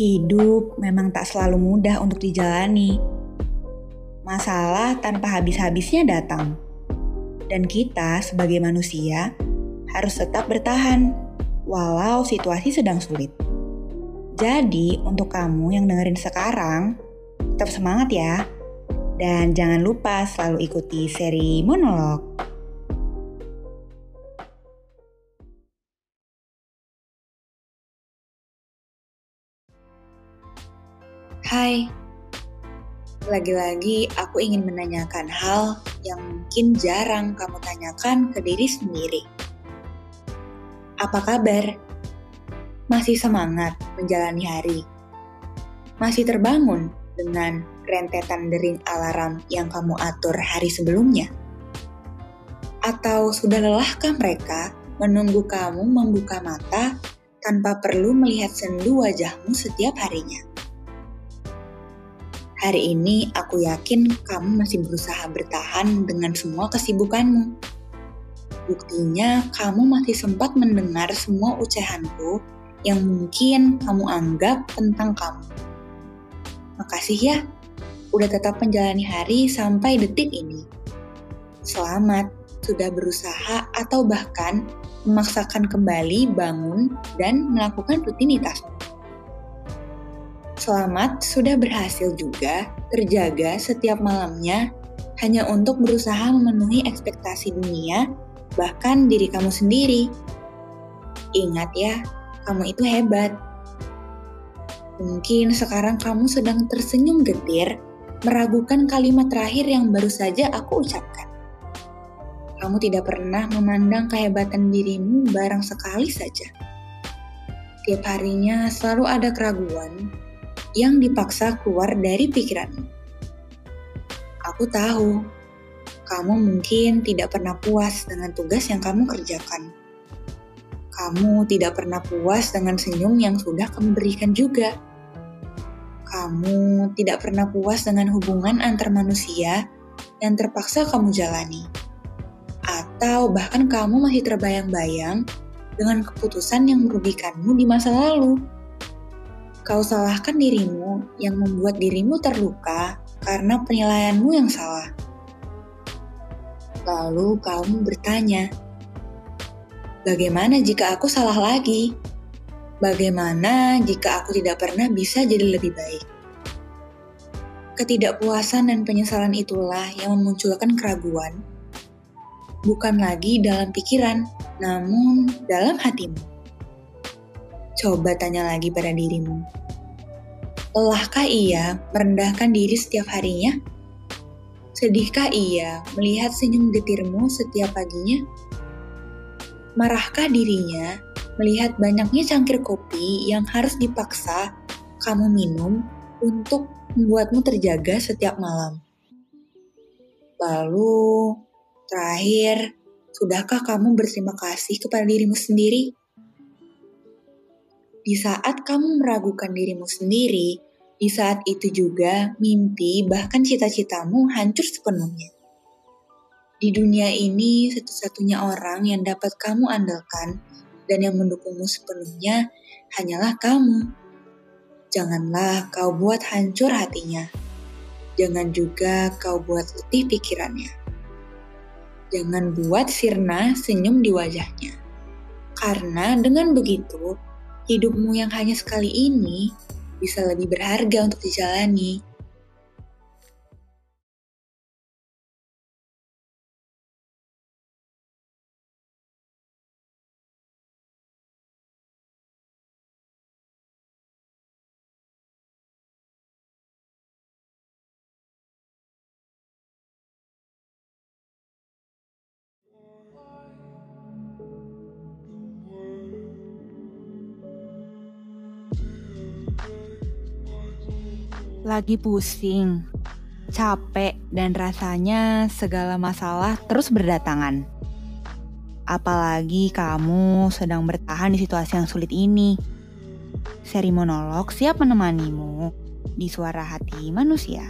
Hidup memang tak selalu mudah untuk dijalani. Masalah tanpa habis-habisnya datang. Dan kita sebagai manusia harus tetap bertahan walau situasi sedang sulit. Jadi, untuk kamu yang dengerin sekarang, tetap semangat ya. Dan jangan lupa selalu ikuti seri monolog. Hai, lagi-lagi aku ingin menanyakan hal yang mungkin jarang kamu tanyakan ke diri sendiri. Apa kabar? Masih semangat menjalani hari? Masih terbangun dengan rentetan dering alarm yang kamu atur hari sebelumnya? Atau sudah lelahkah mereka menunggu kamu membuka mata tanpa perlu melihat sendu wajahmu setiap harinya? Hari ini aku yakin kamu masih berusaha bertahan dengan semua kesibukanmu. Buktinya kamu masih sempat mendengar semua ucahanku yang mungkin kamu anggap tentang kamu. Makasih ya, udah tetap menjalani hari sampai detik ini. Selamat, sudah berusaha atau bahkan memaksakan kembali bangun dan melakukan rutinitasmu. Selamat sudah berhasil juga terjaga setiap malamnya hanya untuk berusaha memenuhi ekspektasi dunia, bahkan diri kamu sendiri. Ingat ya, kamu itu hebat. Mungkin sekarang kamu sedang tersenyum getir, meragukan kalimat terakhir yang baru saja aku ucapkan. Kamu tidak pernah memandang kehebatan dirimu barang sekali saja. Tiap harinya selalu ada keraguan, yang dipaksa keluar dari pikiranmu. Aku tahu, kamu mungkin tidak pernah puas dengan tugas yang kamu kerjakan. Kamu tidak pernah puas dengan senyum yang sudah kamu berikan juga. Kamu tidak pernah puas dengan hubungan antar manusia yang terpaksa kamu jalani. Atau bahkan kamu masih terbayang-bayang dengan keputusan yang merugikanmu di masa lalu. Kau salahkan dirimu yang membuat dirimu terluka karena penilaianmu yang salah. Lalu kamu bertanya, "Bagaimana jika aku salah lagi? Bagaimana jika aku tidak pernah bisa jadi lebih baik?" Ketidakpuasan dan penyesalan itulah yang memunculkan keraguan, bukan lagi dalam pikiran, namun dalam hatimu. Coba tanya lagi pada dirimu, Lelahkah ia merendahkan diri setiap harinya? Sedihkah ia melihat senyum getirmu setiap paginya? Marahkah dirinya melihat banyaknya cangkir kopi yang harus dipaksa kamu minum untuk membuatmu terjaga setiap malam? Lalu, terakhir, sudahkah kamu berterima kasih kepada dirimu sendiri? Di saat kamu meragukan dirimu sendiri, di saat itu juga mimpi bahkan cita-citamu hancur sepenuhnya. Di dunia ini, satu-satunya orang yang dapat kamu andalkan dan yang mendukungmu sepenuhnya hanyalah kamu. Janganlah kau buat hancur hatinya. Jangan juga kau buat letih pikirannya. Jangan buat sirna senyum di wajahnya. Karena dengan begitu, hidupmu yang hanya sekali ini bisa lebih berharga untuk dijalani. Lagi pusing, capek, dan rasanya segala masalah terus berdatangan. Apalagi kamu sedang bertahan di situasi yang sulit ini. Seri monolog siap menemanimu di suara hati manusia.